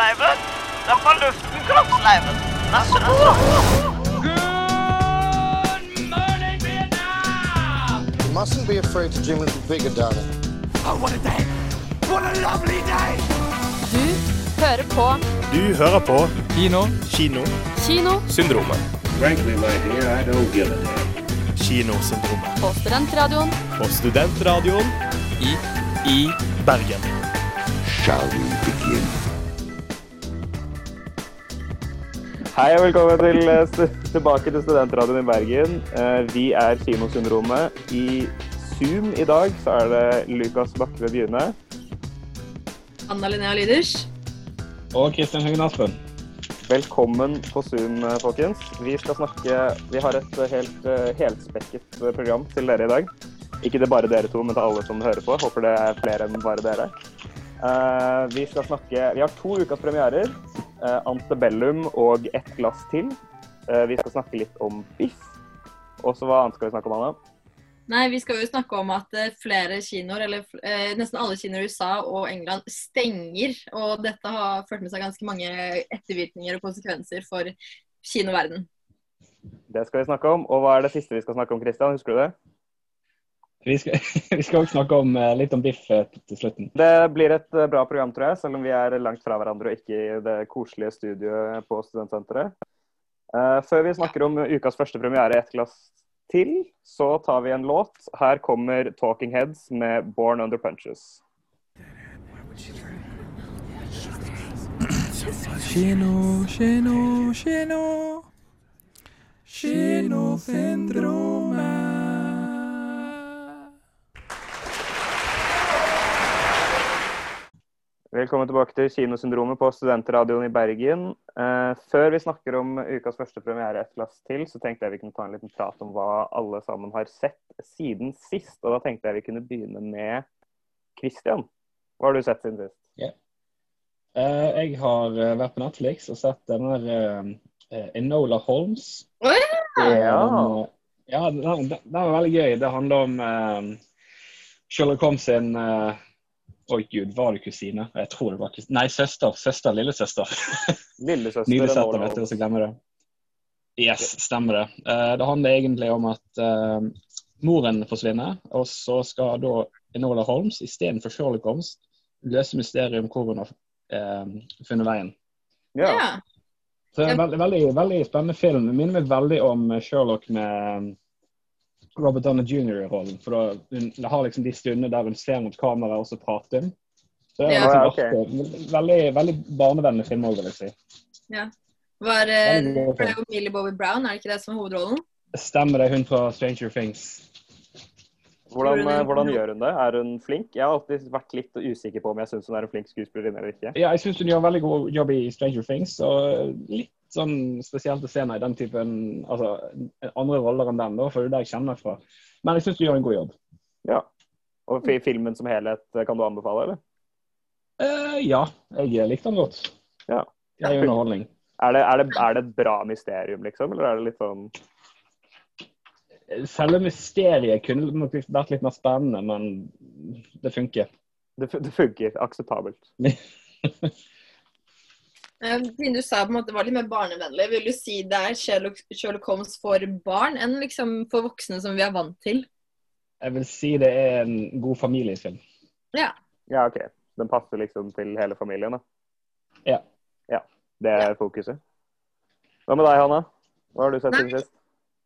Leiven! Den er fra luften, kroppsleiven. morning, nasje. You mustn't be afraid to dream a little bigger, darling. Du hører på Du hører på Kino. Kino. Kinosyndromet. Frankly, my dear, I don't give a damn. Kinosyndromet. på Studentradioen På Studentradioen I i Bergen. Shall we begin? Hei og velkommen til, eh, tilbake til Studentradioen i Bergen. Eh, Vi er Kinosyndromet. I Zoom i dag så er det Lukas Bakke Bjune. Anna Linnea Lyders. Og Kristian Høgen Aspen. Velkommen på Zoom, eh, folkens. Vi skal snakke Vi har et helt helspekket program til dere i dag. Ikke det bare dere to, men til alle som hører på. Håper det er flere enn bare dere. Eh, vi skal snakke Vi har to ukas premierer. Uh, Antebellum og Et glass til. Uh, vi skal snakke litt om biff. Og så hva annet skal vi snakke om, Anna? Nei, vi skal jo snakke om at flere kinoer, eller nesten alle kinoer i USA og England stenger. Og dette har ført med seg ganske mange ettervirkninger og konsekvenser for kinoverden. Det skal vi snakke om. Og hva er det siste vi skal snakke om, Christian? Husker du det? Vi skal, vi skal også snakke om, eh, litt om biff eh, til slutten. Det blir et eh, bra program, tror jeg, selv om vi er langt fra hverandre og ikke i det koselige studioet på studentsenteret. Eh, før vi snakker om ukas første premiere, ett glass til, så tar vi en låt. Her kommer Talking Heads med 'Born Under Punches'. Kino, kino, kino. Kinosyndromet. Velkommen tilbake til Kinosyndromet på Studentradioen i Bergen. Eh, før vi snakker om ukas første premiere, et glass til, så tenkte jeg vi kunne ta en liten prat om hva alle sammen har sett siden sist. Og da tenkte jeg vi kunne begynne med Christian. Hva har du sett siden sist? Eh, jeg har eh, vært på Netflix og sett den der eh, eh, Enola Holmes. Oh, Ja. Den, ja, den, den, den var veldig gøy. Det handler om uh, Sherlock Holmes sin eh, Oi, gud, var det kusine? Jeg tror det var kusine. Nei, søster. Søster. Lillesøster. Lillesøster Nylig sett vet du, så glemmer det. Yes, stemmer det. Eh, det handler egentlig om at uh, moren forsvinner, og så skal da Enola Holmes istedenfor Sherlock Holmes løse mysteriet om hvor hun har uh, funnet veien. Ja. Ja. Så det er en veldig, veldig, veldig spennende film. Det minner meg veldig om Sherlock med Robert Downey jr. i rollen. For da, hun har liksom de stundene der hun ser mot kamera og så prater hun. Så det er Ja. liksom Ja, ok. Veldig, veldig barnevennlig film òg, vil jeg si. Var, eh, det er jo Millie Bobby Brown, er det ikke det som er hovedrollen? Stemmer det, hun fra Stranger Things. Hvordan, eh, hvordan gjør hun det? Er hun flink? Jeg har alltid vært litt usikker på om jeg syns hun er en flink skuespillerinne eller ikke. Ja, jeg syns hun gjør en veldig god jobb i Stranger Things. Og litt sånn spesielt å se meg i den typen altså andre roller enn den, da, for det er der jeg kjenner meg fra. Men jeg syns du gjør en god jobb. Ja. Og fi- filmen som helhet kan du anbefale, eller? Eh, ja, jeg likte den godt. Ja. Grei underholdning. Er det, er, det, er det et bra mysterium, liksom? Eller er det litt sånn Selve mysteriet kunne nok vært litt mer spennende, men det funker. Det, det funker akseptabelt. Eh, Siden du sa på en måte det var litt mer barnevennlig, vil du si det er Sherlock, Holmes for barn enn liksom for voksne som vi er vant til? Jeg vil si det er en god familiefilm. Ja, ja OK. Den passer liksom til hele familien, da. Ja. Ja, Det er fokuset. Hva med deg, Hanna? Hva har du sett siden sist?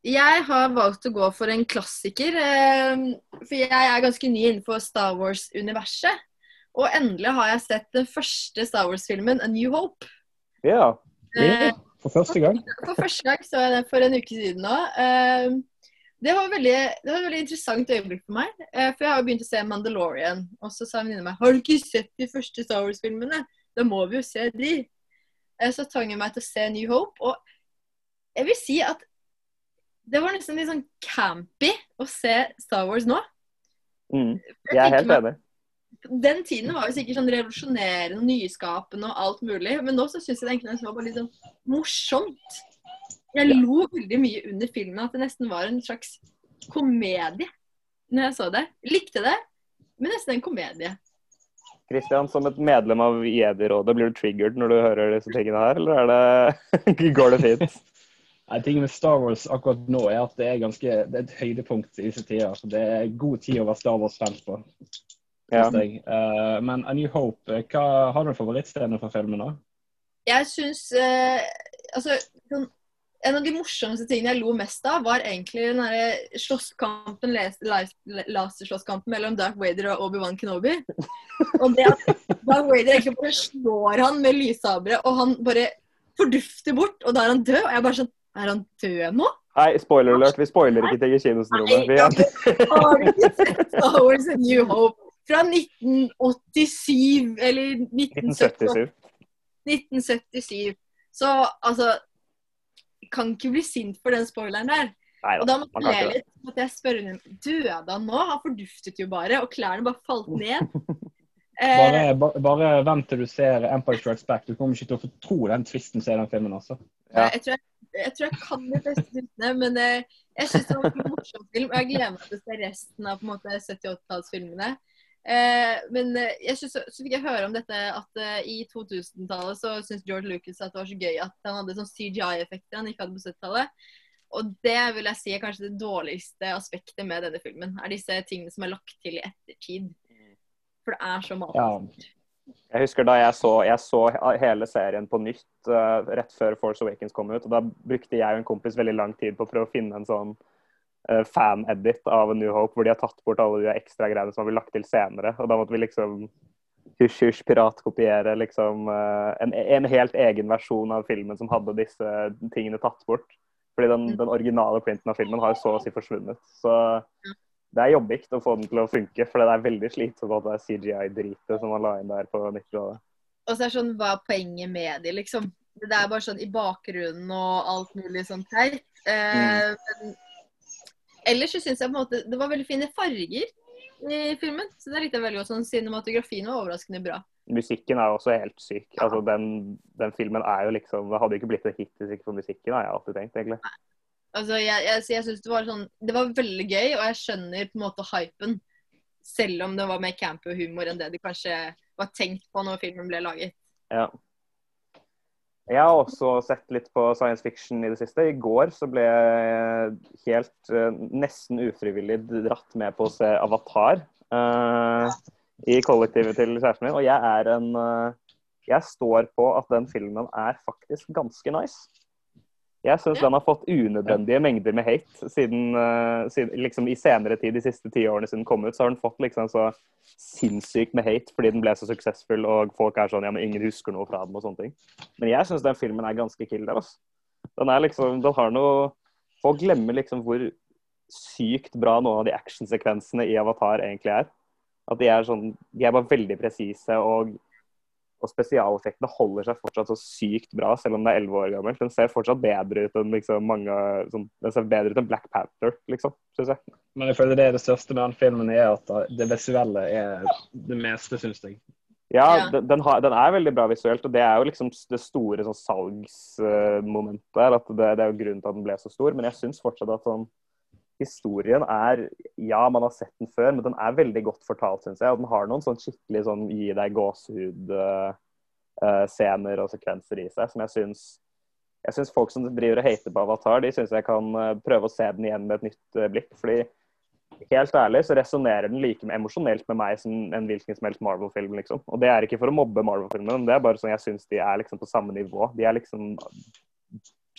Jeg har valgt å gå for en klassiker. eh, For jeg er ganske ny innenfor Star Wars-universet. Og endelig har jeg sett den første Star Wars-filmen, A New Hope. Ja. Eh, For første gang. For første gang så jeg den for en uke siden nå. Eh, Det var, veldig, det var et veldig interessant øyeblikk for meg. eh, For jeg har jo begynt å se Mandalorian. Og så sa venninna meg Har du ikke sett de første Star Wars-filmene? Da må vi jo se de. Eh, Så tvang hun meg til å se New Hope. Og jeg vil si at det var nesten litt sånn campy å se Star Wars nå. Mm. Jeg Jeg er helt enig. Den tiden var jo sikkert sånn revolusjonerende, nyskapende og alt mulig. Men nå så syns jeg det egentlig var bare litt sånn morsomt. Jeg lo veldig mye under filmen at det nesten var en slags komedie når jeg så det. Likte det, men nesten en komedie. Kristian, som et medlem av Jedi-rådet, blir du triggered når du hører disse tingene her, eller er det Går det fint? Nei, Tingen med Star Wars akkurat nå er at det er ganske, det er et høydepunkt i disse tider. Så det er god tid å være Star Wars-fan på. Ja. Eh, men A New Hope, eh, hva har du favorittscene fra filmen? da? Jeg syns uh, Altså, sånn, en av de morsomste tingene jeg lo mest av, var egentlig den derre slåsskampen, laserslåsskampen mellom Darth Vader og Obi-Wan Kenobi. Og det at Darth Vader egentlig bare slår han med lyssabre, og han bare fordufter bort, og da er han død. Og jeg bare sånn Er han død nå? Nei, spoiler alert. Vi spoiler ikke ting kinosyndromet. Vi Nei, vi Har du ikke sett Star Wars A New Hope fra 1987 eller 1977? 1977. 1977. Så altså Kan ikke bli sint for den spoileren der. Neida, Og da, måtte jeg litt. Måtte jeg spørre henne døde han nå? Han forduftet jo bare, og klærne bare falt ned. Eh, Bare, ba- bare vent til du ser Empire Strikes Back. Du kommer ikke til å få tro den tvisten som er i den filmen. altså. Ja. jeg, tror jeg, jeg tror jeg kan de fleste filmene, men eh, jeg syns det var en morsom film. Og jeg gleder meg til å se resten av på en 70-80-tallsfilmene. Eh, men eh, jeg synes, så fikk jeg høre om dette at eh, i 2000-tallet så syntes George Lucas at det var så gøy at han hadde sånn CGI-effekter han ikke hadde på 70-tallet. Og det vil jeg si er kanskje det dårligste aspektet med denne filmen. Er disse tingene som er lagt til i ettertid. For det er så Ja. Jeg husker da jeg så, jeg så hele serien på nytt uh, rett før Force Awakens kom ut. og Da brukte jeg og en kompis veldig lang tid på å prøve å finne en sånn eh, fan-edit av New Hope, hvor de har tatt bort alle de ekstra greiene som har blitt lagt til senere. Og da måtte vi liksom hysj-hysj piratkopiere liksom eh, en, en helt egen versjon av filmen som hadde disse tingene tatt bort. Fordi den, den originale printen av filmen har så å si forsvunnet. Så det er jobbigt å få den til å funke, for det er veldig slitsomt at det er CGI-dritet som man la inn der på 90-tallet. Og så er det sånn, hva er poenget med de, liksom? Det er bare sånn i bakgrunnen og alt mulig sånt her. Eh, men ellers så syns jeg på en måte det var veldig fine farger i filmen. Så det likte jeg veldig godt. Sånn, cinematografien var overraskende bra. Musikken er også helt syk. Altså, den, den filmen er jo liksom Det hadde ikke blitt en hit hvis ikke for musikken, har jeg alltid tenkt, egentlig. Altså, jeg, jeg, jeg synes det var sånn Det var veldig gøy, og jeg skjønner på en måte hypen. Selv om det var mer campy humor enn det de kanskje var tenkt på når filmen ble laget. Ja. Jeg har også sett litt på science fiction i det siste. I går så ble jeg helt eh, nesten ufrivillig dratt med på å se Avatar uh, i kollektivet til kjæresten min. Og jeg er en uh, Jeg står på at den filmen er faktisk ganske nice. Jeg syns den har fått unødvendige mengder med hate siden, eh, siden liksom I senere tid, de siste ti årene siden den kom ut, så har den fått liksom så sinnssykt med hate fordi den ble så suksessfull og folk er sånn Ja, men ingen husker noe fra den og sånne ting. Men jeg syns den filmen er ganske killer. Altså. Den er liksom Den har noe Folk glemmer liksom hvor sykt bra noen av de actionsekvensene i Avatar egentlig er. At de er sånn De er bare veldig presise, og, og spesialeffektene holder seg fortsatt så sykt bra, selv om det er elleve år gammelt. Den ser fortsatt bedre ut enn liksom mange sånn, Den ser bedre ut enn Black Panther, liksom, syns jeg. Men jeg føler det er det største med den filmen, er at det visuelle er det meste, syns jeg. Ja. Den, den, har, den er veldig bra visuelt, og det er jo liksom det store sånn, salgsmomentet. At det, det er jo grunnen til at den ble så stor. Men jeg syns fortsatt at sånn Historien er Ja, man har sett den før, men den er veldig godt fortalt, syns jeg. Og den har noen sånn skikkelig sånn gi deg gåsehud-scener og sekvenser i seg som jeg syns jeg synes folk som driver og hater på Avatar, de syns jeg kan eh, prøve å se den igjen med et nytt eh, blikk. fordi helt ærlig så resonnerer den like emosjonelt med meg som en hvilken som helst Marvel-film. liksom. Og det er ikke for å mobbe Marvel-filmene, det er bare sånn jeg syns de er liksom på samme nivå. De er liksom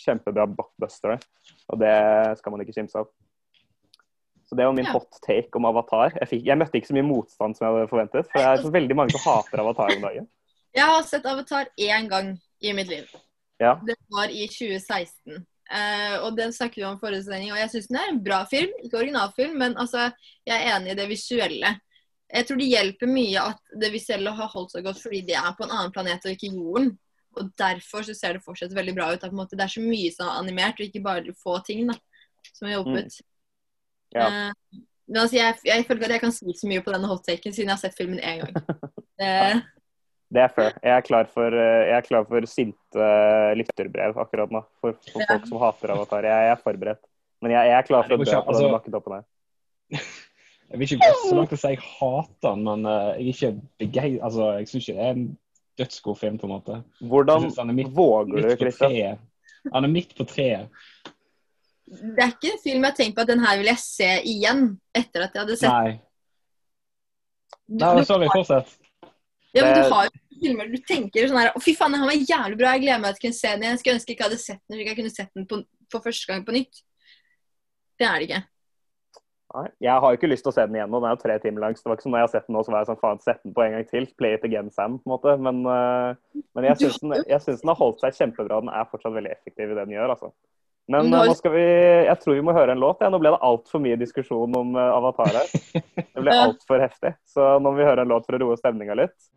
kjempebra blockbustere, og det skal man ikke kimse av. Så det var min Ja. hot take om Avatar. Jeg, fikk, jeg møtte ikke så mye motstand som jeg hadde forventet, for det er så veldig mange som hater Avatar om dagen. Jeg har sett Avatar én gang i mitt liv. Ja. Det var i 2016. Uh, og den snakket vi om forrige sending, og jeg syns den er en bra film. Ikke originalfilm, men altså, jeg er enig i det visuelle. Jeg tror det hjelper mye at det visuelle har holdt seg godt fordi det er på en annen planet og ikke jorden. Og derfor så ser det fortsatt veldig bra ut. At måte, det er så mye som er animert, og ikke bare få ting da, som jobbet hjulpet. Ja. Uh, men altså, jeg, jeg føler at jeg kan si så mye på denne hot-taken siden jeg har sett filmen én gang. Uh, Det er fair. Jeg er klar for, eh, jeg er klar for sinte lytterbrev akkurat nå. For, for Ja. folk som hater Avatar. Jeg, jeg er forberedt. Men jeg, jeg er klar for å dø på altså- bakketoppen her. Jeg vil ikke gå så langt å si jeg hater den, men jeg er ikke begeistret. Altså, jeg syns ikke det er en dødsgod film, på en måte. Hvordan er midt- våger du, Midt Christian? Han er midt på treet. Det er ikke en film jeg har tenkt på at den her vil jeg se igjen etter at jeg hadde sett Nei. du, Nei, du, sorry, fortsett. ja, men du har jo filmer du tenker sånn her Å, fy faen, den var jævlig bra. Jeg gleder meg til å kunne se den igjen. Jeg skulle ønske jeg ikke hadde sett den, slik jeg kunne sett den på, for første gang på nytt. Det er det ikke. Nei, jeg har jo ikke lyst til å se den igjen nå. Den er jo tre timer lang. Så det var ikke som når jeg har sett den nå, så var jeg sånn faen, sett den på en gang til. Play it again, Sam, på en måte. Men, øh, men jeg syns den, den har holdt seg kjempebra. Den er fortsatt veldig effektiv i det den gjør, altså. Men øh, har- nå skal vi Jeg tror vi må høre en låt. Ja. Nå ble det altfor mye diskusjon om øh, Avatar her. Det ble altfor heftig. Så nå må vi høre en låt for å roe stemninga litt.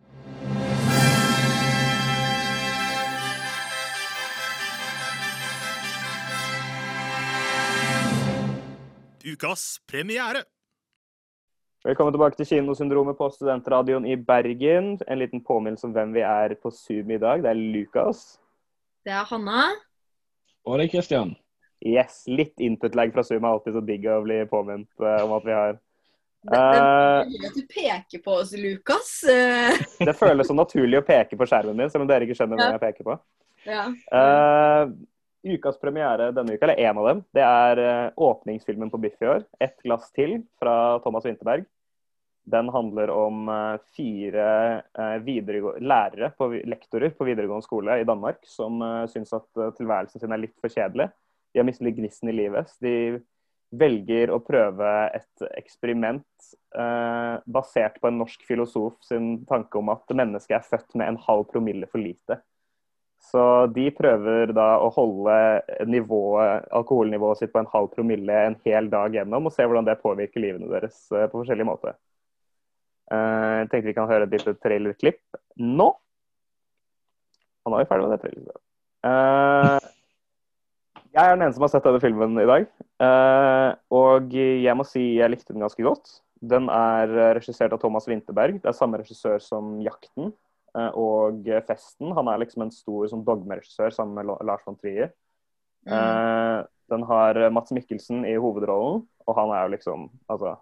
Ukas premiere. Velkommen tilbake til Kinosyndromet på Studentradioen i Bergen. En liten påminnelse om hvem vi er på Zoom i dag. Det er Lukas. Det er Hanna. Og det er Christian. Yes, litt input-lag fra Zoom er alltid så digg å bli påminnet eh, om at vi har. Det, Eh, det, det, du peker på oss, Lukas. Eh, det føles så naturlig å peke på skjermen min, selv om dere ikke skjønner hva jeg peker på. ja. Uh, ukas premiere denne uka, eller én av dem, det er eh, åpningsfilmen på Biff i år. 'Et glass til' fra Thomas Winterberg. Den handler om eh, fire eh, lærere, på, lektorer på videregående skole i Danmark, som syns at eh, tilværelsen sin er litt for kjedelig. De har mistet gnisten i livet. så De velger å prøve et eksperiment eh, basert på en norsk filosof sin tanke om at mennesket er født med en halv promille for lite. Så de prøver da å holde nivået, alkoholnivået sitt på en halv promille en hel dag gjennom, og se hvordan det påvirker livene deres eh, på forskjellige måter. Eh, Jeg tenkte vi kan høre et lite trailerklipp nå. Han er jo ferdig med det trailerklippet. Jeg er den eneste som har sett denne filmen i dag, eh, og jeg må si jeg likte den ganske godt. Den er eh, regissert av Thomas Winterberg. Det er samme regissør som 'Jakten' eh, og 'Festen'. Han er liksom en stor sånn dogmeregissør sammen med Lars von Trier. Mm. Den har Mats Mikkelsen i hovedrollen, og han er jo liksom Altså,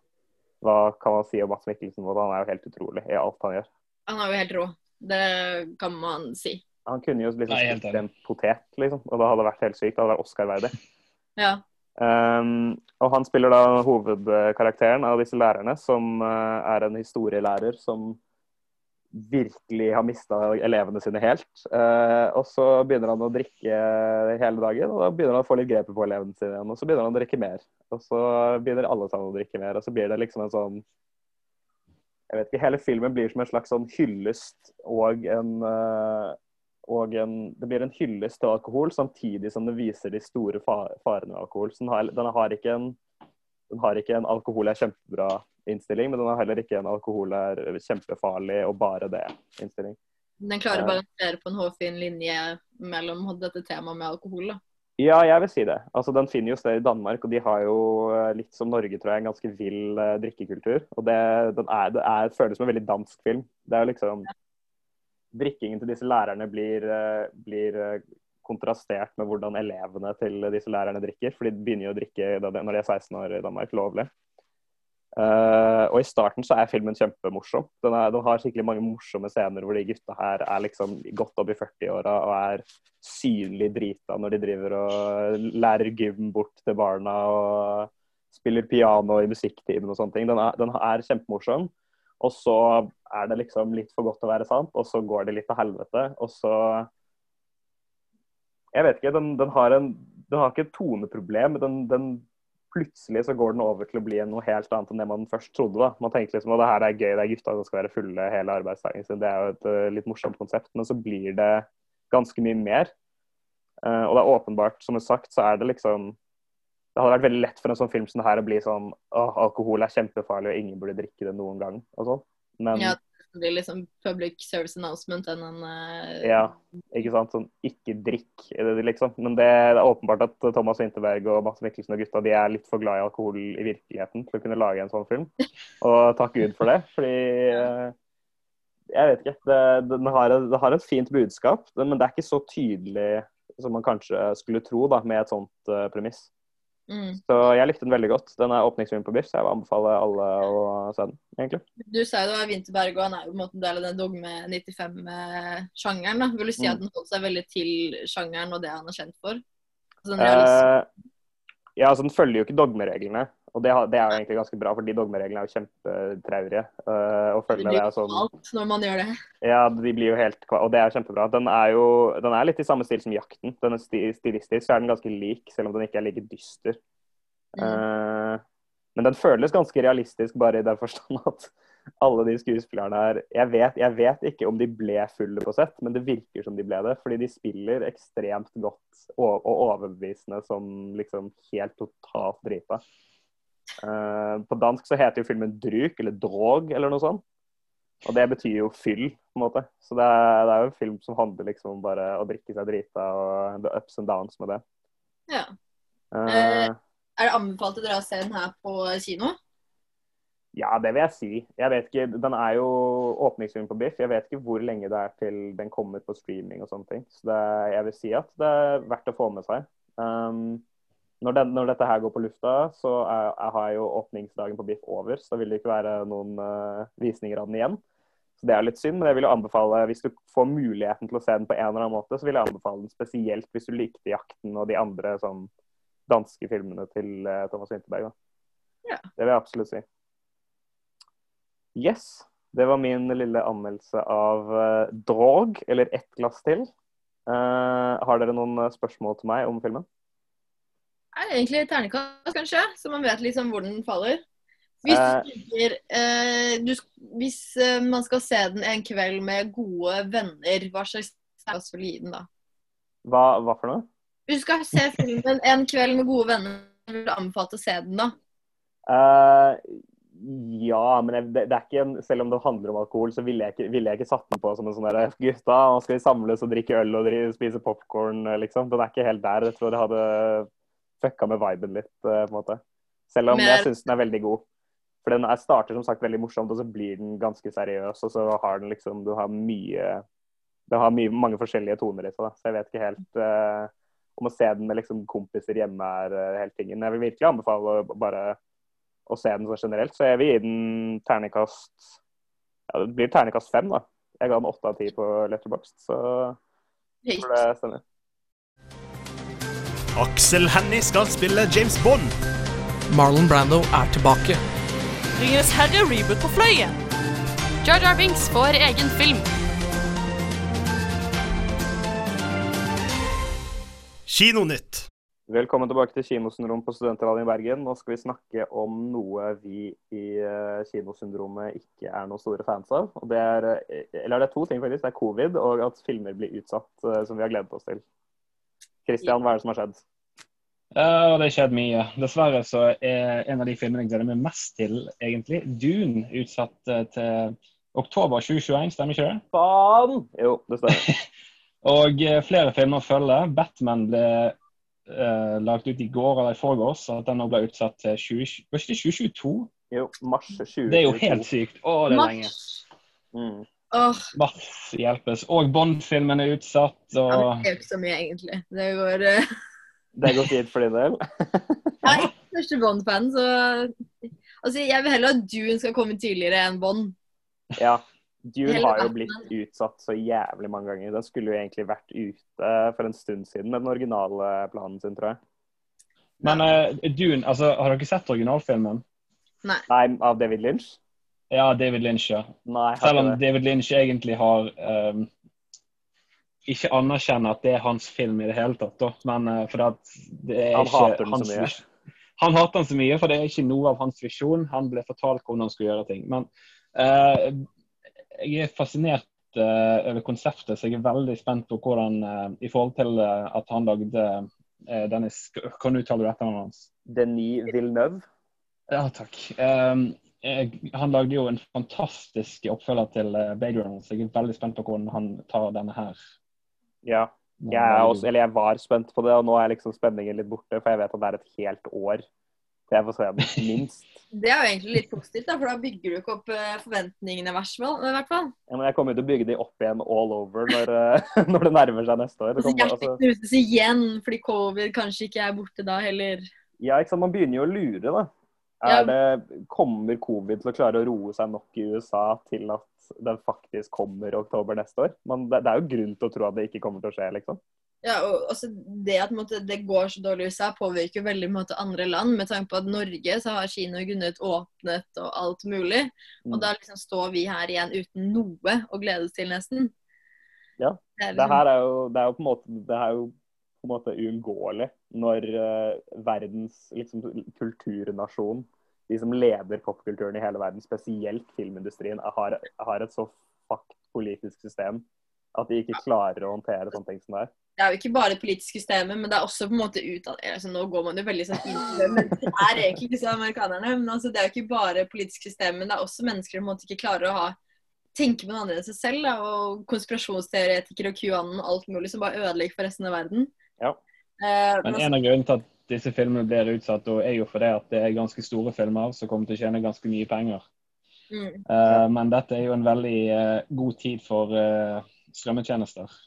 hva kan man si om Mats Mikkelsen? Han er jo helt utrolig i alt han gjør. Han er jo helt rå. Det kan man si. Han kunne jo liksom Nei, spilt en potet, liksom, og da hadde det vært helt sykt. Det hadde vært Oscar-verdig. Ja. Um, og han spiller da hovedkarakteren av disse lærerne, som uh, er en historielærer som virkelig har mista elevene sine helt. Uh, og så begynner han å drikke hele dagen, og da begynner han å få litt grepet på elevene sine igjen. Og så begynner han å drikke mer. Og så begynner alle sammen å drikke mer, og så blir det liksom en sånn jeg vet ikke, Hele filmen blir som en slags sånn hyllest og en uh, og en, det blir en hyllest til alkohol, samtidig som det viser de store farene ved alkohol. Så den har, den har ikke en den har ikke en alkohol er kjempebra-innstilling, men den har heller ikke en alkohol er kjempefarlig og bare det-innstilling. Den klarer å balansere på en hårfin linje mellom dette temaet med alkohol. da. Ja, jeg vil si det. Altså, Den finner jo sted i Danmark, og de har jo eh, litt som Norge, tror jeg, en ganske vill eh, drikkekultur. Og det, den er, det er, føles som en veldig dansk film. Det er jo liksom Drikkingen til disse lærerne blir, eh, blir eh, kontrastert med hvordan elevene til disse lærerne drikker. For de begynner jo å drikke når de er 16 år i Danmark, lovlig. Uh, og i starten så er filmen kjempemorsom. Den, er, den har skikkelig mange morsomme scener hvor de gutta her er liksom godt opp i 40-åra og er synlig drita når de driver og lærer gym bort til barna og spiller piano i musikktimen og sånne ting. Den er, den er kjempemorsom. Og så er det liksom litt for godt til å være sant, og så går det litt til helvete. Og så Jeg vet ikke. Den, den, har, en, den har ikke et toneproblem. Den, den plutselig så går den over til å bli noe helt annet enn det man først trodde. da. Man tenker liksom at det her er gøy, det er gutta som skal være fulle hele arbeidsdagen sin. Det er jo et uh, litt morsomt konsept. Men så blir det ganske mye mer. Uh, og det er åpenbart, som jeg sagt, så er det liksom Det hadde vært veldig lett for en sånn film som det her å bli sånn Åh, alkohol er kjempefarlig, og ingen burde drikke det noen gang. og sånn. Men Ja, det blir liksom public service announcement enn en uh... ja, ikke sant. Sånn ikke drikk, det liksom. Men det, det er åpenbart at Thomas Winterberg og Mads Mikkelsen og gutta de er litt for glad i alkohol i virkeligheten til å kunne lage en sånn film. Og takk Gud for det. Fordi uh, Jeg vet ikke. Det, den har, det har et fint budskap, men det er ikke så tydelig som man kanskje skulle tro da, med et sånt uh, premiss. Mm. Så jeg likte den veldig godt. Den er åpningsfilm på Biff, så jeg vil anbefale alle å se den, egentlig. Du sa jo det var Vinterberg, og han er jo på en måte en del av den Dogme 95-sjangeren. da. Vil du si Mm. at den holdt seg veldig til sjangeren og det han er kjent for? Altså, den. Eh, ja, altså Den følger jo ikke dogmereglene. Og det, det er jo egentlig ganske bra, for de dogmereglene er jo kjempetraurige. uh, å det blir er sånn alt når man gjør det. Ja, de blir jo helt Og det er kjempebra. Den er jo den er litt i samme stil som Jakten. Den er sti, stilistisk så er den ganske lik, selv om den ikke er like dyster. Mm. Uh, men den føles ganske realistisk, bare i den forstand at alle de skuespillerne her jeg vet, jeg vet ikke om de ble fulle på sett, men det virker som de ble det. Fordi de spiller ekstremt godt og, og overbevisende som liksom helt totalt drita. Eh, på dansk så heter jo filmen 'Druk', eller Drog, eller noe sånt. Og det betyr jo fyll, på en måte. Så det er, det er jo en film som handler liksom om bare å drikke seg drita og the ups and downs med det. Ja. Uh, Er det anbefalt å dra og se den her på kino? ja, det vil jeg si. Jeg vet ikke, Den er jo åpningsfilm på Biff. Jeg vet ikke hvor lenge det er til den kommer på streaming og sånne ting. Så det, jeg vil si at det er verdt å få med seg. Um, når, den, når dette her går på lufta, så er, er, har jo åpningsdagen på Biff over. Så da vil det ikke være noen uh, visninger av den igjen. Så Det er litt synd, men jeg vil jo anbefale, hvis du får muligheten til å se den på en eller annen måte, så vil jeg anbefale den spesielt hvis du likte 'Jakten' og de andre sånn danske filmene til uh, Thomas Winterberg. Ja. Det vil jeg absolutt si. Yes. Det var min lille anmeldelse av uh, Drog, eller Ett glass til. Har dere noen spørsmål til meg om filmen? Er det egentlig ternekast, kanskje? Så man vet liksom hvor den faller. Hvis, Eh. du tenker, eh, du, hvis eh, man skal se den en kveld med gode venner, hva slags ternekast vil du gi den da? Hva, hva for noe? Hvis du skal se filmen en kveld med gode venner, vil du anbefale å se den da? Uh, ja, men jeg, det, det er ikke en, selv om det handler om alkohol, så ville jeg ikke, ville jeg ikke satt den på som en sånn derre Gutta, nå skal vi samles og drikke øl og dri, spise popkorn, liksom. Den er ikke helt der. Jeg tror det hadde fucka med viben litt, eh, på en måte. Selv om Men- jeg syns den er veldig god. For den er, starter som sagt veldig morsomt, og så blir den ganske seriøs, og så har den liksom Du har mye Det har mye, mange forskjellige toner i seg, da. Så jeg vet ikke helt uh, om å se den med liksom kompiser hjemme er uh, hele tingen. Jeg vil virkelig anbefale å bare å se den så generelt. Så jeg vil gi den terningkast Ja, det blir terningkast fem, da. Jeg ga den åtte av ti på Letterboxd, så jeg tror det stemmer. Aksel Hennie skal spille James Bond. Marlon Brando er tilbake. Ringenes herre reboot på fløyen. Jar Jar Binks får egen film. Kinonytt. Velkommen tilbake til Kinosyndrom på Studentradioen i Bergen. Nå skal vi snakke om noe vi i eh, Kinosyndromet ikke er noen store fans av. Og det er, eh, eller det er to ting, faktisk. Det er covid og at filmer blir utsatt, eh, som vi har gledet oss til. Kristian, hva er det som har skjedd? Ja, det har skjedd mye. Dessverre så er en av de filmene jeg gleder meg mest til, egentlig, Dune, utsatt uh, til oktober 2021, stemmer ikke det? Faen! Jo, det stemmer. Og uh, flere filmer følger. Batman ble eh, lagt ut i går eller i forgårs, så at den nå ble utsatt til 20, var ikke det 2022. Jo, mars 2022. Det er jo helt sykt. Å, det er lenge. Mm. Oh. Mars hjelpes. Og Bond-filmen er utsatt. ja, det er jo ikke så mye, egentlig. Det går Det går fint for din del? Jeg er ikke største Bond-fan, så Altså, jeg vil heller at Dune skal komme tidligere enn Bond. Ja. Dune har jo blitt utsatt så jævlig mange ganger. Den skulle jo egentlig vært ute for en stund siden med den originale planen sin, tror jeg. Men uh, Dune, altså, har dere sett originalfilmen? Nei. Nei, av David Lynch? Ja, David Lynch, ja. Nei, Selv om det. David Lynch egentlig har ehm, ikke anerkjenne at det er hans film i det hele tatt, da. Men uh, for at det er Han ikke hater den så mye. Han hater den så mye, for det er ikke noe av hans visjon. Han ble fortalt hvordan han skulle gjøre ting. Men uh, jeg er fascinert uh, over konseptet, så jeg er veldig spent på hvordan I forhold til at han lagde denne Kan du uttale etternavnet hans? Denis Villeneuve. Ja, takk. Um, han lagde jo en fantastisk oppfølger til uh, Runner, så jeg er veldig spent på hvordan han tar denne her. Ja. Jeg, er også, eller jeg var spent på det, og nå er liksom spenningen litt borte, for jeg vet at det er et helt år til jeg får se den, minst. Det er jo egentlig litt positivt, da, for da bygger du ikke opp eh, forventningene, i hvert fall. i hvert fall. Ja, men jeg kommer jo til å bygge de opp igjen all over når, eh, når det nærmer seg neste år. Det Altså, kommer, Hjertet altså, knuses igjen fordi covid kanskje ikke er borte da heller. Ja, ikke sant. Man begynner jo å lure, da. Er det, kommer covid til å klare å roe seg nok i USA til at den faktisk kommer i oktober neste år? Men det, det er jo grunn til å tro at det ikke kommer til å skje, liksom. Ja, og også Det at måtte, det går så dårlig i USA, påvirker jo veldig måtte, andre land. Med tanke på at Norge så har Kina kunnet åpnet og alt mulig. Og Mm. da liksom står vi her igjen uten noe å glede oss til, nesten. Ja. Det liksom, her er jo, det er jo på en måte, det er jo på en måte uunngåelig når uh, verdens liksom, kulturnasjon, de som leder popkulturen i hele verden, spesielt filmindustrien, har, har et så fakt politisk system at de ikke klarer å håndtere sånne ting som det er. det er jo ikke bare det politiske systemet, men det er også på en måte utad altså, Nå går man jo veldig sånn inn i det, men det er egentlig ikke så amerikanerne. Men altså, det er jo ikke bare politisk system, men det er også mennesker som på en måte ikke klarer å ha tenke på noe annet enn seg selv. Da, og konspirasjonsteoretikere og QAnon og alt mulig som bare ødelegger for resten av verden. Ja. Uh, Men men en av grunnene til at disse filmene blir utsatt, og er jo fordi at det er ganske store filmer som kommer til å tjene ganske mye penger. mm, Uh, men dette er jo en veldig uh, god tid for uh, strømmetjenester.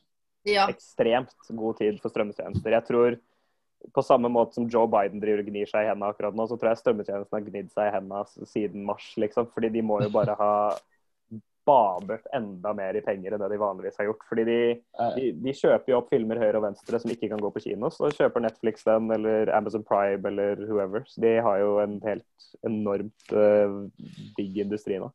ja. Ekstremt god tid for strømmetjenester. Jeg tror på samme måte som Joe Biden driver og gnir seg i hendene akkurat nå, så tror jeg strømmetjenesten har gnidd seg i hendene siden mars, liksom. Fordi de må jo bare ha badet enda mer i penger enn det de vanligvis har gjort. Fordi de, de, de kjøper jo opp filmer høyre og venstre som ikke kan gå på kino. Så kjøper Netflix den, eller Amazon Prime, eller whoever. Så de har jo en helt enormt uh, big industri nå.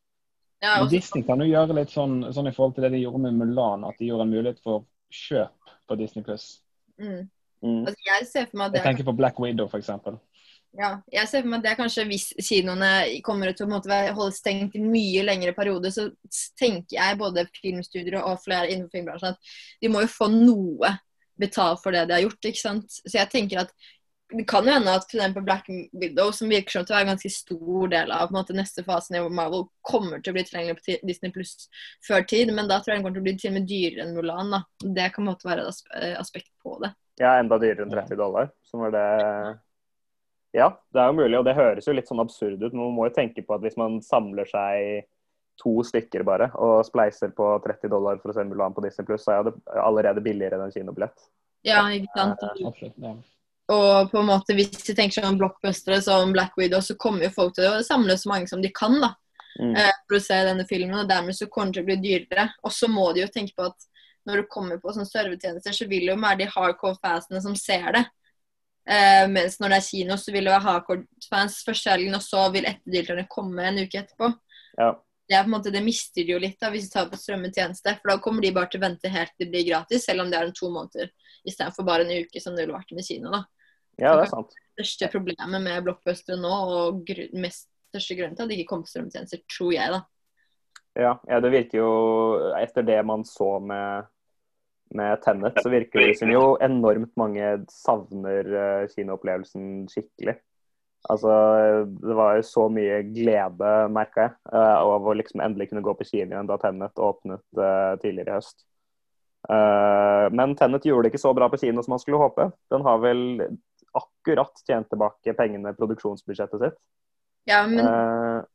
ja også, Disney kan jo gjøre litt sånn, sånn i forhold til det de gjorde med Mulan, at de gjorde en mulighet for kjøp på Disney+. mm. Mm. altså, jeg ser for meg at det Jeg tenker på Black Widow, f.eks. Ja, jeg ser for meg at det er kanskje hvis kinoene kommer til å holde stengt i mye lengre periode, så tenker jeg både filmstudier og flere innenfor filmbransjen at de må jo få noe betalt for det de har gjort, ikke sant. Så jeg tenker at det kan jo hende at eksempel Black Widow, som virker som til å være en ganske stor del av måte, neste fasen i Marvel, kommer til å bli tilgjengelig på Disney Pluss før tid, men da tror jeg den kommer til å bli til og med dyrere enn Mulan. da. Det kan på en måte være et eh, aspekt på det. Ja, enda dyrere enn 30 dollar. Som var det Ja, det er jo mulig, og det høres jo litt sånn absurd ut. Men man må jo tenke på at hvis man samler seg to stykker bare, og spleiser på 30 dollar for å se Mulan på Disney Pluss, så er det allerede billigere enn en kinobillett. Ja, ikke sant? Absolutt. Ja. Og på en måte hvis du tenker sånn blockbustere som Black Widow, så kommer jo folk til å samle så mange som de kan da, Mm. eh, for å se denne filmen, og dermed så kommer det til å bli dyrere. Og så må de jo tenke på at når du kommer på sånne servetjenester, så vil jo være de hardcore fansene som ser det. Eh, mens når det er kino, så vil det være hardcore fans første helgen, og så vil etterdelterne komme en uke etterpå. Ja. Det, er på en måte, det mister de jo litt da, hvis de tar på strømmetjeneste, for da kommer de bare til å vente helt til det blir gratis, selv om det er om to måneder istedenfor bare en uke som det ville vært med kino. da ja, det er sant. Det største problemet med blockbustere nå, og gru mest største grunnen til at det ikke kommer på strømmetjenester, tror jeg, da. Ja, ja, det virker jo Etter det man så med, med Tenet, så virker det som jo enormt mange savner eh, kinoopplevelsen skikkelig. Altså, Det var jo så mye glede, merka jeg, eh, av å liksom endelig kunne gå på kino igjen da Tenet åpnet eh, tidligere i høst. Men Tenet gjorde det ikke så bra på kino som man skulle håpe. Den har vel akkurat tjent tilbake pengene, produksjonsbudsjettet sitt. Ja, men,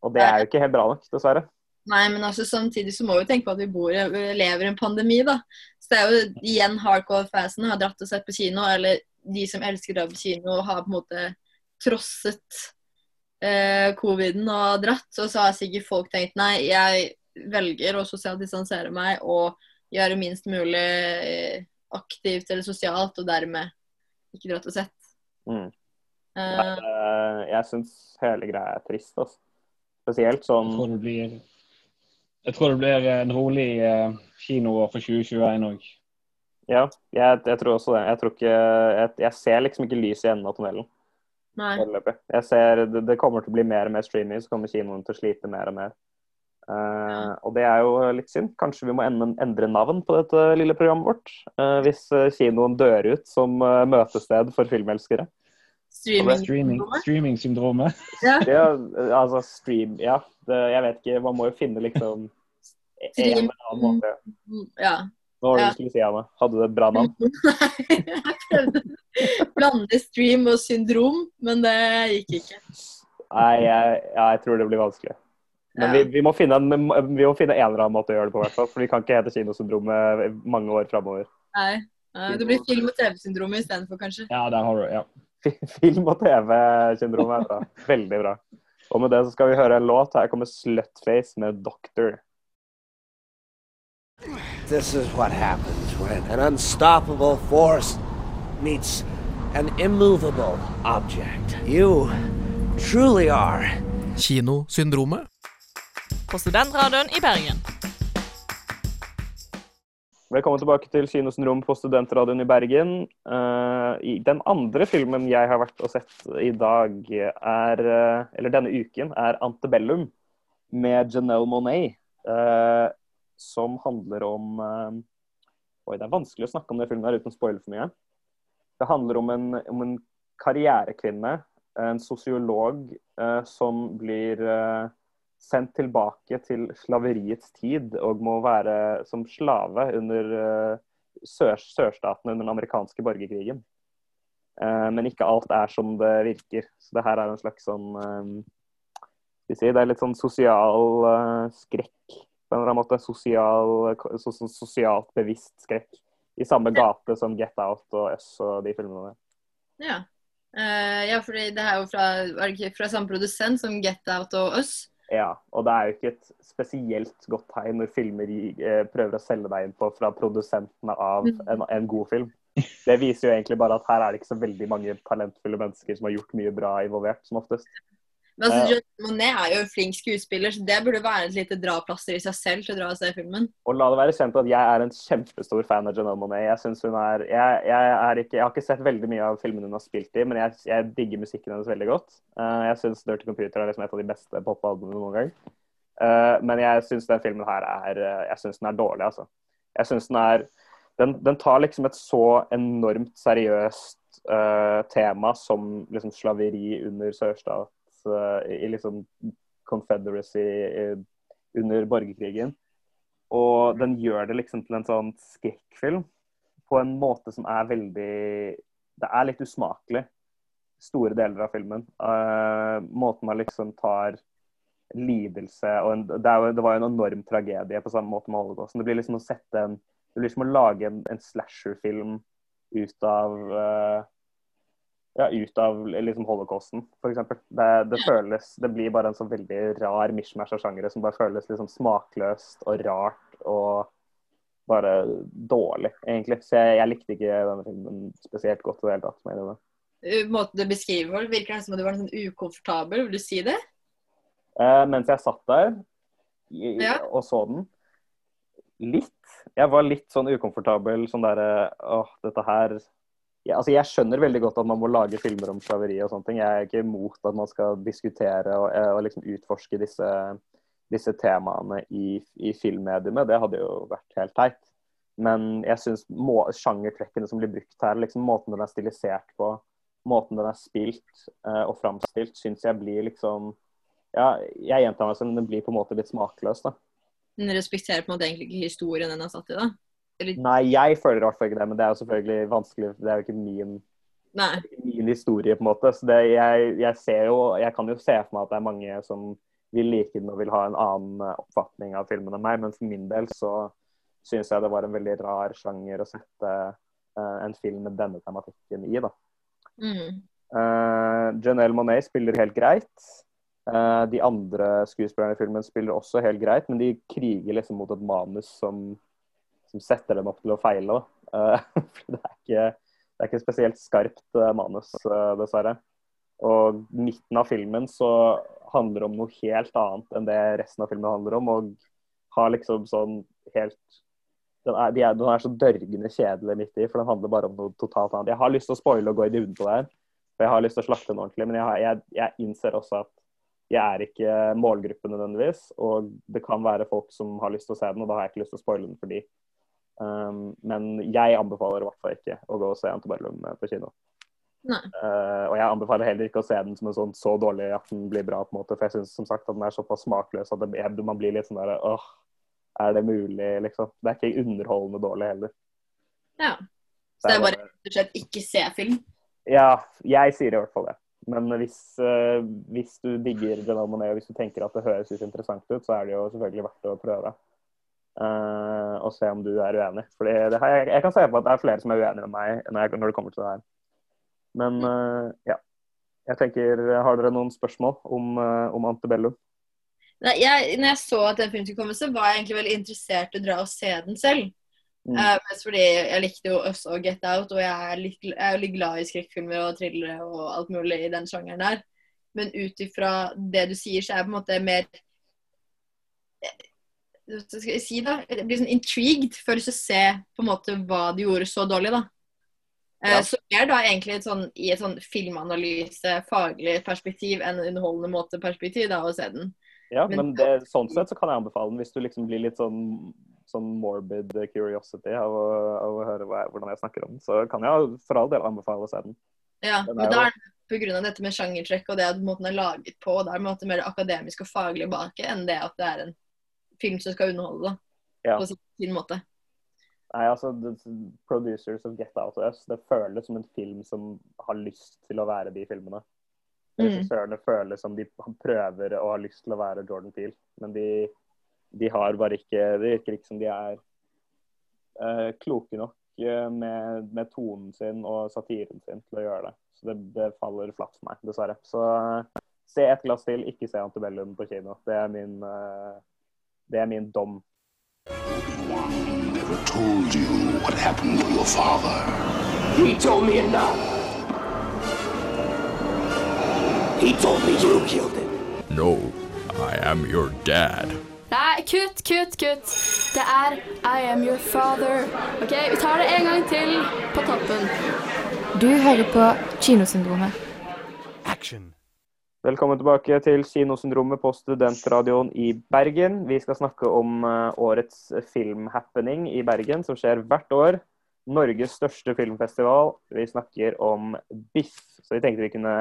og det er jo ikke helt bra nok, dessverre. nei, men altså, samtidig så må vi tenke på at vi bor, lever i en pandemi, da. Så det er jo igjen hardcore fansen har dratt og sett på kino, eller de som elsker å dra på kino, har på en måte trosset eh, coviden og dratt. Og så har sikkert folk tenkt nei, jeg velger å sosialt distansere meg og gjøre minst mulig eh, aktivt eller sosialt, og dermed ikke dratt og sett. Mm. Eh, Nei, eh, jeg syns hele greia er trist. Altså. Spesielt sånn jeg tror det blir en rolig eh, kinoår for 2021 òg. Ja, jeg, jeg tror også det. Jeg, tror ikke, jeg, jeg ser liksom ikke lys i enden av tunnelen. nei. Jeg ser det, det kommer til å bli mer og mer streaming, så kommer kinoen til å slite mer og mer. Eh, og det er jo litt synd. Kanskje vi må endre, endre navn på dette lille programmet vårt. Uh, hvis kinoen dør ut som uh, møtested for filmelskere. Streaming. Streaming, streaming-syndromet. Ja. Ja, altså stream Ja, det, jeg vet ikke. Man må jo finne liksom en eller annen måte. Ja. Hva var det Ja. du skulle si, Anne? Hadde du et bra navn? Nei, jeg prøvde å blande stream og syndrom, men det gikk ikke. Nei, jeg, ja, jeg tror det blir vanskelig. Men Ja. vi, vi, må finne en, vi må finne en eller annen måte å gjøre det på, hvert fall. For vi kan ikke hete Kinosyndromet mange år framover. Nei. Nei, Det blir film- og TV-syndromet istedenfor, kanskje. Ja, det har du ja. Fi- film- og TV syndrom er bra. Veldig bra. Og med det så skal vi høre en låt. Her kommer Slutface med 'Doctor'. This is what happens when an unstoppable force meets an immovable object. You truly are. Kinosyndromet. På Studentradioen i Bergen. Velkommen tilbake til Kinosen rom på Studentradioen i Bergen. Uh, i den andre filmen jeg har vært og sett i dag, er, uh, eller denne uken, er 'Antebellum' med Janelle Monet. Uh, som handler om eh, Oi, det er vanskelig å snakke om den filmen her uten å spoile for mye. Det handler om en, om en karrierekvinne, en sosiolog, eh, som blir eh, sendt tilbake til slaveriets tid og må være som slave under eh, sør sørstatene under den amerikanske borgerkrigen. Eh, men ikke alt er som det virker. Så det her er en slags sånn eh, Det er litt sånn sosial skrekk på en eller annen måte. Sosial, so, so, sosialt bevisst skrekk. I samme gate som Get Out og Us og de filmene der. Ja. Uh, ja, fordi det er jo fra, var fra samme produsent som Get Out og Us. Ja, og det er jo ikke et spesielt godt tegn når filmer eh, prøver å selge deg inn på fra produsentene av en, en god film. Det viser jo egentlig bare at her er det ikke så veldig mange talentfulle mennesker som har gjort mye bra involvert, som oftest. Men altså. John Monet er jo en flink skuespiller, så det burde være et lite draplaster i seg selv til å dra og se filmen. Og la det være kjent at jeg er en kjempestor fan av Janelle Monet. Jeg, synes hun er, jeg, jeg, er ikke, jeg har ikke sett veldig mye av filmene hun har spilt i, men jeg, jeg digger musikken hennes veldig godt. Uh, jeg syns Dirty Computer er liksom et av de beste popalbumene noen gang. Uh, men jeg syns den filmen her er eh, Jeg synes den er dårlig, altså. Jeg syns den er den, den tar liksom et så enormt seriøst uh, tema som liksom slaveri under sørstat eh, i liksom Confederacy eh, under borgerkrigen. Og den gjør det liksom til en sånn skrekkfilm på en måte som er veldig Det er litt usmakelig, store deler av filmen. Uh, måten man liksom tar lidelse og en, det, er det var jo en enorm tragedie på samme måte med Holocaust. Det blir liksom å sette en Det blir som å lage en, en slasherfilm ut av eh, ja, ut av liksom holocausten, f.eks. Det, det føles Det blir bare en så veldig rar mishmash av sjangere som bare føles liksom smakløst og rart og bare dårlig, egentlig. Så jeg, jeg likte ikke denne filmen spesielt godt i det hele tatt. Uh, Måten du beskriver folk, virker det som om du var sånn ukomfortabel. Vil du si det? Eh, mens jeg satt der i, Ja. og så den Litt. Jeg var litt sånn ukomfortabel. Sånn derre Åh, dette her ja, altså Jeg skjønner veldig godt at man må lage filmer om slaveri og sånne ting. Jeg er ikke imot at man skal diskutere og, eh, og liksom utforske disse, disse temaene i, i filmmediumet. Det hadde jo vært helt teit. Men jeg syns sjangertrekkene som blir brukt her, liksom måten den er stilisert på, måten den er spilt eh, og framstilt, syns jeg blir liksom Ja, jeg gjentar meg selv, men den blir på en måte litt smakløs, da. Den respekterer på en måte egentlig ikke historien den er satt i, da. Eller, Nei, jeg føler i hvert fall ikke det, men det er jo selvfølgelig vanskelig. Det er jo ikke min, min historie, på en måte. Så det, jeg, jeg ser jo Jeg kan jo se for meg at det er mange som vil like den og vil ha en annen eh, oppfatning av filmen enn meg, men for min del så syns jeg det var en veldig rar sjanger å sette uh, en film med denne tematikken i, da. Mm. Uh, Janelle Monet spiller helt greit. Uh, de andre skuespillerne i filmen spiller også helt greit, men de kriger liksom mot et manus som, som setter dem opp til å feile. da. Eh, det er ikke, ikke spesielt skarpt eh, manus, eh, dessverre. Og midten av filmen så handler om noe helt annet enn det resten av filmen handler om. Og har liksom sånn helt den er, de er, den er så dørgende kjedelig midt i, for den handler bare om noe totalt annet. Jeg har lyst til å spoile og gå i dybden på det her, for jeg har lyst til å slakte den ordentlig. Men jeg, har, jeg, jeg innser også at jeg er ikke målgruppen nødvendigvis. Og det kan være folk som har lyst til å se den, og da har jeg ikke lyst til å spoile den for de. Um, men jeg anbefaler i hvert fall ikke å gå og se Antebellum på kino. Uh, og jeg anbefaler heller ikke å se den som en sånn så dårlig at den blir bra, på en måte, for jeg syns som sagt at den er såpass smakløs at det, man blir litt sånn der åh, er det mulig, liksom? Det er ikke underholdende dårlig heller. Ja. Så det er bare rett og slett ikke se film? Ja, jeg sier i hvert fall det. Men hvis, uh, hvis du digger Janelle Monet, og hvis du tenker at det høres ut interessant ut, så er det jo selvfølgelig verdt å prøve. Uh, og se om du er uenig. Fordi det her, jeg, jeg kan se på at det er flere som er uenige med meg når, jeg, når det kommer til det her. Men uh, ja. Jeg tenker, Har dere noen spørsmål om, uh, om Antebellum? Nei, jeg, når jeg så at den filmen skulle komme, så var jeg egentlig veldig interessert i å dra og se den selv. Mm. Uh, fordi jeg likte jo også Get Out, og jeg er litt, jeg er litt glad i skrekkfilmer og thrillere og alt mulig i den sjangeren der. Men ut ifra det du sier, så er jeg på en måte mer skal jeg si, da? Jeg blir sånn intrigued for å se på en måte hva de gjorde så dårlig, da. Eh, Ja. Så mer da egentlig et sånn, i et sånn filmanalyse, faglig perspektiv enn underholdende måte perspektiv da, å se den. Ja, Men- men det, sånn sett så kan jeg anbefale den hvis du liksom blir litt sånn, sånn morbid curiosity av å, av å høre hva hvordan jeg snakker om den. Så kan jeg for all del anbefale å se den. Ja, Den men er da er det av dette med sjangertrekk og det at måten er laget på, og det er en mer akademisk og faglig bak enn det at det er en film som skal underholde da, Ja. på sin, sin måte. Nei, altså, the Producers of Get Out of Us, det føles som en film som har lyst til å være de filmene. Mm. Regissørene føles som de prøver og har lyst til å være Jordan Peele, men de, de har bare ikke Det virker ikke som de er uh, kloke nok eh, med, med tonen sin og satiren sin til å gjøre det. Så det, det faller flatt for meg, dessverre. Så eh, se et glass til, ikke se Antibellum på kino. Det er min, eh, det er min dom. Never told you what happened to your father. He told me enough. He told me you killed him. No, I am your dad. Nei, kutt, kutt, kutt. Det er I am your father. OK, vi tar det en gang til på toppen. Du hører på Kinosyndromet. Action. Velkommen tilbake til Kinosyndromet på Studentradioen i Bergen. Vi skal snakke om eh, årets filmhappening i Bergen, som skjer hvert år. Norges største filmfestival. Vi snakker om Biff. Så vi tenkte vi kunne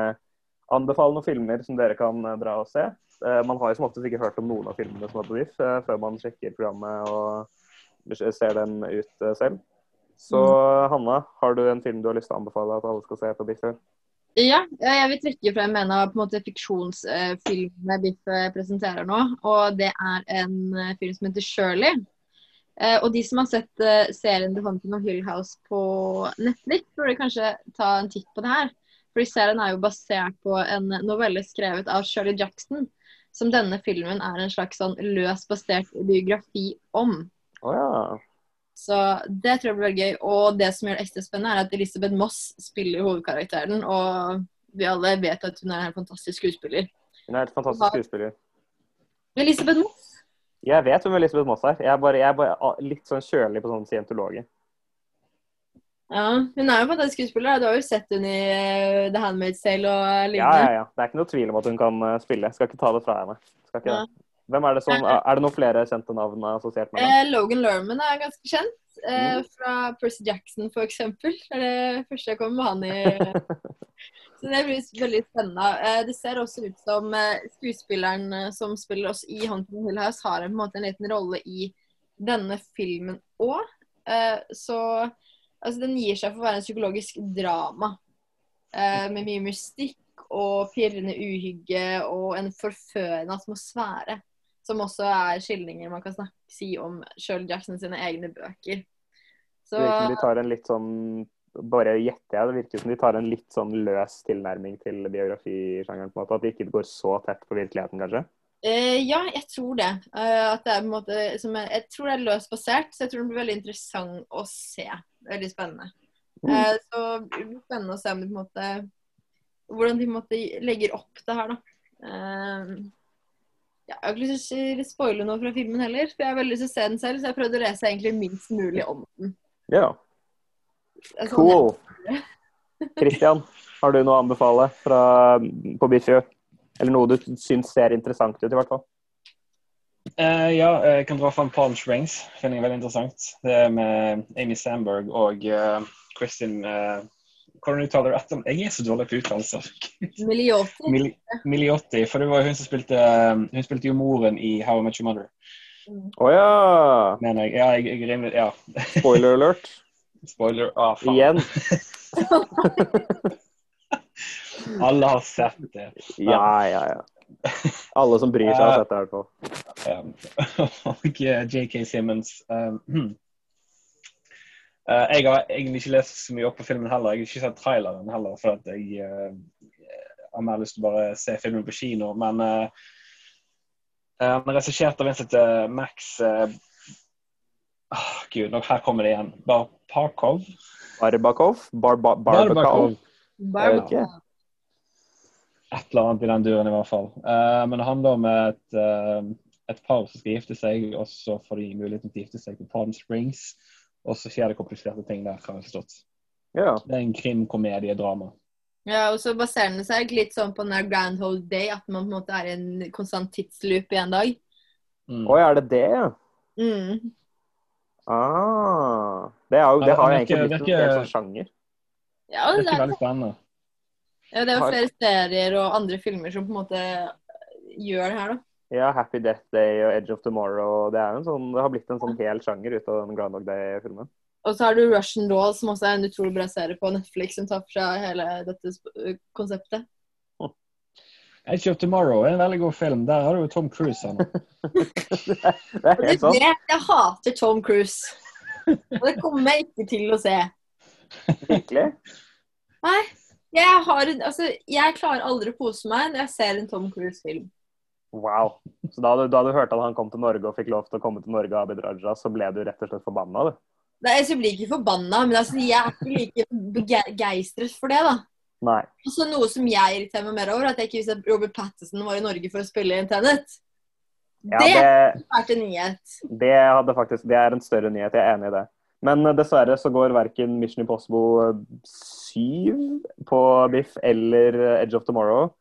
anbefale noen filmer som dere kan eh, dra og se. Eh, Man har jo som oftest ikke hørt om noen av filmene som er på Biff, før man sjekker programmet og ser den ut selv. Så Hanna, har du en film du har lyst til å anbefale at alle skal se på Biff? Ja, jeg vil trekke frem en av på en måte fiksjonsfilmene Biff eh, presenterer nå. Og det er en eh, film som heter Shirley. Eh, Og de som har sett eh, serien The Haunting of Hill House på Netflix, burde kanskje ta en titt på det her. Fordi serien er jo basert på en novelle skrevet av Shirley Jackson, som denne filmen er en slags sånn løs basert biografi om. Oh, ja. Så det tror jeg blir veldig gøy. Og det som gjør det ekstra spennende, er at Elisabeth Moss spiller hovedkarakteren. Og vi alle vet at hun er en fantastisk skuespiller. Hun er et fantastisk skuespiller. Elisabeth Moss? Jeg vet hvem Elisabeth Moss er. Jeg er bare, jeg er bare ah, litt sånn kjølig på sånn scientologi. Ja, hun er jo en fantastisk skuespiller. Du har jo sett henne i eh, The Handmaid's Tale og lignende. ja, ja. ja. Det er ikke noe tvil om at hun kan eh, spille. Jeg skal ikke ta det fra henne. Skal ikke Ja. det. Hvem er det som, er det noen flere kjente navn assosiert med det? Eh, Logan Lerman er ganske kjent. Eh, Mm. Fra Percy Jackson, for eksempel. Det er det første jeg kommer med han i. Så det blir veldig spennende. Eh, det ser også ut som eh, skuespilleren eh, som spiller oss i Haunting Hill House, har en, på en liten rolle i denne filmen òg. Eh, så altså, den gir seg for å være en psykologisk drama. Eh, med mye mystikk og pirrende uhygge og en forførende atmosfære. Som også er skildringer man kan snakke, si om Shirley Jackson sine egne bøker. Så Det virker som de tar en litt sånn Bare gjetter jeg, det virker som de tar en litt sånn løs tilnærming til biografisjangeren. på en måte, At de ikke går så tett på virkeligheten, kanskje? Eh, ja, jeg tror det. Uh, at det er på en måte som er, Jeg tror det er løst basert, så jeg tror det blir veldig interessant å se. Veldig spennende. Eh, så det blir spennende å se om de på en måte Hvordan de på en måte legger opp det her, da. Ja, jeg har ikke lyst til å spoile noe fra filmen heller, for jeg har veldig lyst til å se den selv, så jeg prøvde å lese egentlig minst mulig om den. Ja. Sånn Cool. Christian, har du noe å anbefale fra, på Biffy? Eller noe du syns ser interessant ut, i hvert fall? Uh, ja, jeg kan dra fram Palm Springs. Finner jeg veldig interessant. Det er med Amy Sandberg og uh, Kristin uh, Hvordan uttaler du etter? Jeg er så dårlig på uttalelser. Miliotti. Mil Miliotti. For det var hun som spilte eh, Hun spilte jo moren i How I Met Your Mother. Å ja! Mener jeg. Ja, jeg, jeg rimer, Ja. Spoiler alert. Spoiler. Ah, faen. Igjen. Alle har sett det. Ja, ja, ja. Alle som bryr seg, har sett det, i hvert fall. Um, og eh, JK Simmons um, jeg har egentlig ikke lest så mye opp på filmen heller. Jeg har ikke sett traileren heller, for at jeg eh, har mer lyst til å bare se filmen på kino. Men uh, han er regissert av en som heter Max uh, oh, Gud, nå, her kommer det igjen. Bar Parkov? Barbakov? Bar bar Barbakov? Jeg vet ikke. Et eller annet i den duren, i hvert fall. Uh, men det handler om et, uh, et par som skal gifte seg, og så får de muligheten til å gifte seg på Palm Springs. Og så skjer det kompliserte ting der, har jeg forstått. Ja. Det er en krimkomediedrama. Ja, og så baserer den seg litt sånn på den der Grand Hold Day, at man på en måte er i en konstant tidsloop i en dag. Mm. Oi, er det det, ja? Mm. Ah. Det, er jo, det har jo egentlig blitt en virker- sånn sjanger. Ja, Det det er er, veldig spennende. ja, det er jo flere serier og andre filmer som på en måte gjør det her, da. Ja, Happy Death Day og Edge of Tomorrow. Det, er en sånn, det har blitt en sånn hel sjanger ut av den Groundhog Day-filmen. Og så har du Russian Doll, som også er en utrolig bra serie på Netflix, som tar for seg hele dette sp- konseptet. Edge of Tomorrow er en veldig god film. Der har du jo Tom Cruise. Han. Det er helt sant. jeg hater Tom Cruise. Og det kommer jeg ikke til å se. Virkelig. Nei. Jeg, har, en- altså, jeg klarer aldri å pose meg når jeg ser en Tom Cruise-film. Wow. Så da du, da du hørte at han kom til Norge og fikk lov til å komme til Norge av Abid Raja, så ble du rett og slett forbanna, du? Nei, jeg blir ikke forbanna, men altså, jeg er ikke like begeistret for det, da. Nei. Også noe som jeg irriterer meg mer over, at jeg ikke visste at Robert Patterson var i Norge for å spille i Tenet. Ja, det det- vært en nyhet. Det, faktisk, det er en større nyhet, jeg er enig i det. Men eh, dessverre så går verken Mission Impossible 7 på Biff eller eh, Edge of Tomorrow.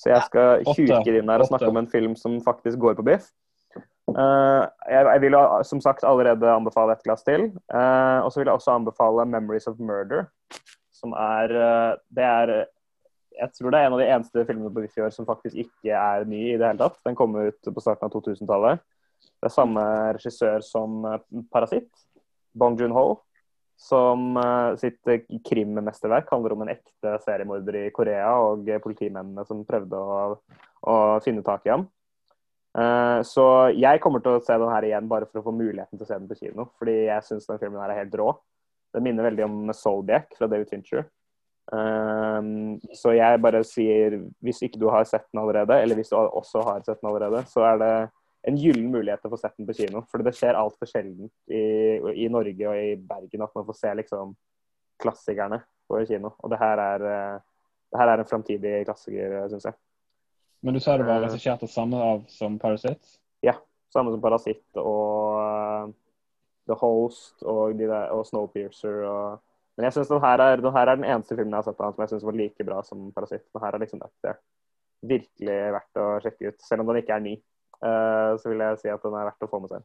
Så jeg skal tjuke inn der og snakke om en film som faktisk går på Biff. Uh, jeg, jeg vil som sagt allerede anbefale et glass til. Uh, og så vil jeg også anbefale 'Memories of Murder'. Som er uh, Det er Jeg tror det er en av de eneste filmene på Biff i år som faktisk ikke er ny i det hele tatt. Den kom ut på starten av 2000-tallet. Det er samme regissør som eh, 'Parasitt', Bong Joon-ho. Som eh, sitt eh, krimmesterverk handler om en ekte seriemorder i Korea og politimennene som prøvde å, å finne tak i ham. Eh, så jeg kommer til å se den her igjen bare for å få muligheten til å se den på kino. Fordi jeg syns den filmen her er helt rå. Den minner veldig om Zodiac fra David Fincher. Så jeg bare sier, hvis ikke du har sett den allerede, eller hvis du også har sett den allerede, så er det en gyllen mulighet til å få sett den på kino. For det skjer altfor sjelden i, i Norge og i Bergen at man får se liksom klassikerne på kino. Og det her er, eh, det her er en framtidig klassiker, syns jeg. Men du sa det var regissert av samme av som Parasite? Ja. Samme som Parasitt og uh, The Host og, de der, og Snowpiercer. Og... Men jeg synes den her, er, den her er den eneste filmen jeg har sett av som jeg syns var like bra som Parasitt. Den her er liksom up there. Virkelig verdt å sjekke ut. Selv om den ikke er ny, eh, så vil jeg si at den er verdt å få med seg.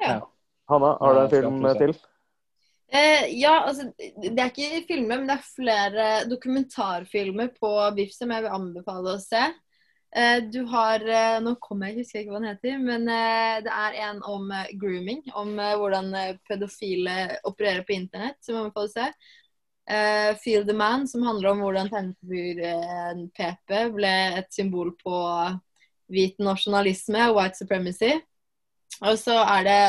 Ja. Hanna, har du en film til? Eh, ja, altså, det er ikke filmer, men det er flere dokumentarfilmer på VIF som jeg vil anbefale å se. Eh, du har eh, Nå kommer jeg ikke husker ikke hva den heter, men eh, det er en om eh, grooming. Om eh, hvordan eh, pedofile opererer på internett, som jeg anbefaler å se. Eh, Feel the Man, som handler om hvordan tegnefigur PP ble et symbol på hvit nasjonalisme white supremacy. Og så er det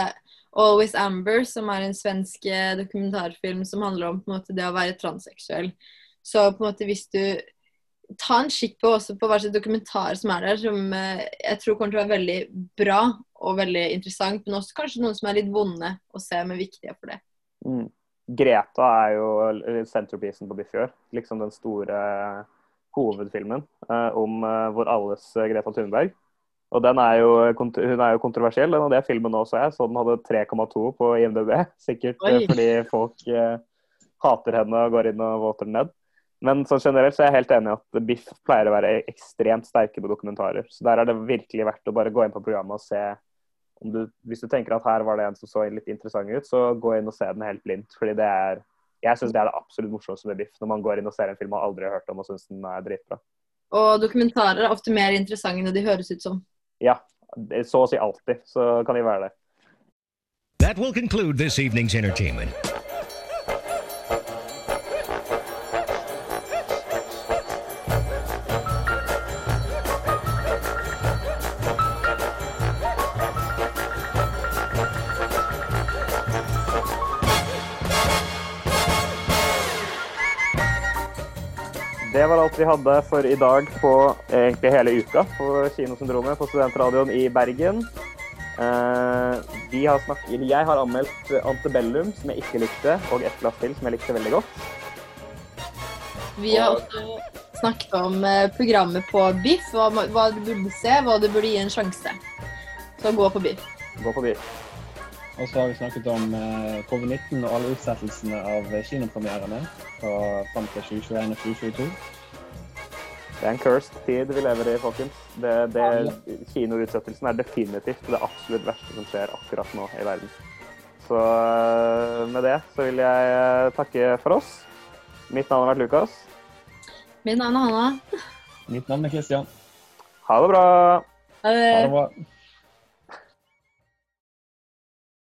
Always Amber, som er en svensk eh, dokumentarfilm som handler om måte, det å være transseksuell. Så på en måte hvis du Ta en kikk på også på hva slags dokumentar som er der, som eh, jeg tror kommer til å være veldig bra og veldig interessant, men også kanskje noen som er litt vonde å se, men viktige for det. Mm. Greta er jo centerpiecen på Biff i år. Liksom den store hovedfilmen eh, om eh, vår alles eh, Greta Thunberg. Og den er jo, hun er jo kontroversiell, den, og det filmen også er. Så den hadde 3,2 på IMDb. Sikkert Oi. fordi folk eh, hater henne og går inn og voter den ned. Men sånn generelt så er jeg helt enig i at Biff pleier å være ekstremt sterke på dokumentarer. Så der er det virkelig verdt å bare gå inn på programmet og se om du, Hvis du tenker at her var det en som så litt interessant ut, så gå inn og se den helt blindt. Fordi det er Jeg syns det er det absolutt morsomste med Biff. Når man går inn og ser en film man aldri har hørt om og syns den er dritbra. Og dokumentarer er ofte mer interessante enn de høres ut som. Ja. Så å si alltid så kan de være det. That will conclude this evening's entertainment. Det var alt vi hadde for i dag på egentlig hele uka på Kinosyndromet på Studentradioen i Bergen. Eh, vi har snakket, jeg har anmeldt Antebellum, som jeg ikke likte, og et glass til, som jeg likte veldig godt. Vi har også snakket om eh, programmet på Biff, hva, hva du burde se, hva du burde gi en sjanse. Så gå på Biff. Gå på Biff. Og så har vi snakket om eh, covid-19 og alle utsettelsene av kinopremierene fra fram til 2021 og 2022. Det er en cursed tid vi lever i, folkens. Det, det, kinoutsettelsen er definitivt det absolutt verste som skjer akkurat nå i verden. Så eh, med det så vil jeg eh, takke for oss. Mitt navn har vært Lukas. Mitt navn er Hanna. Mitt navn er Christian. Ha det bra! Ha det. Ha det bra.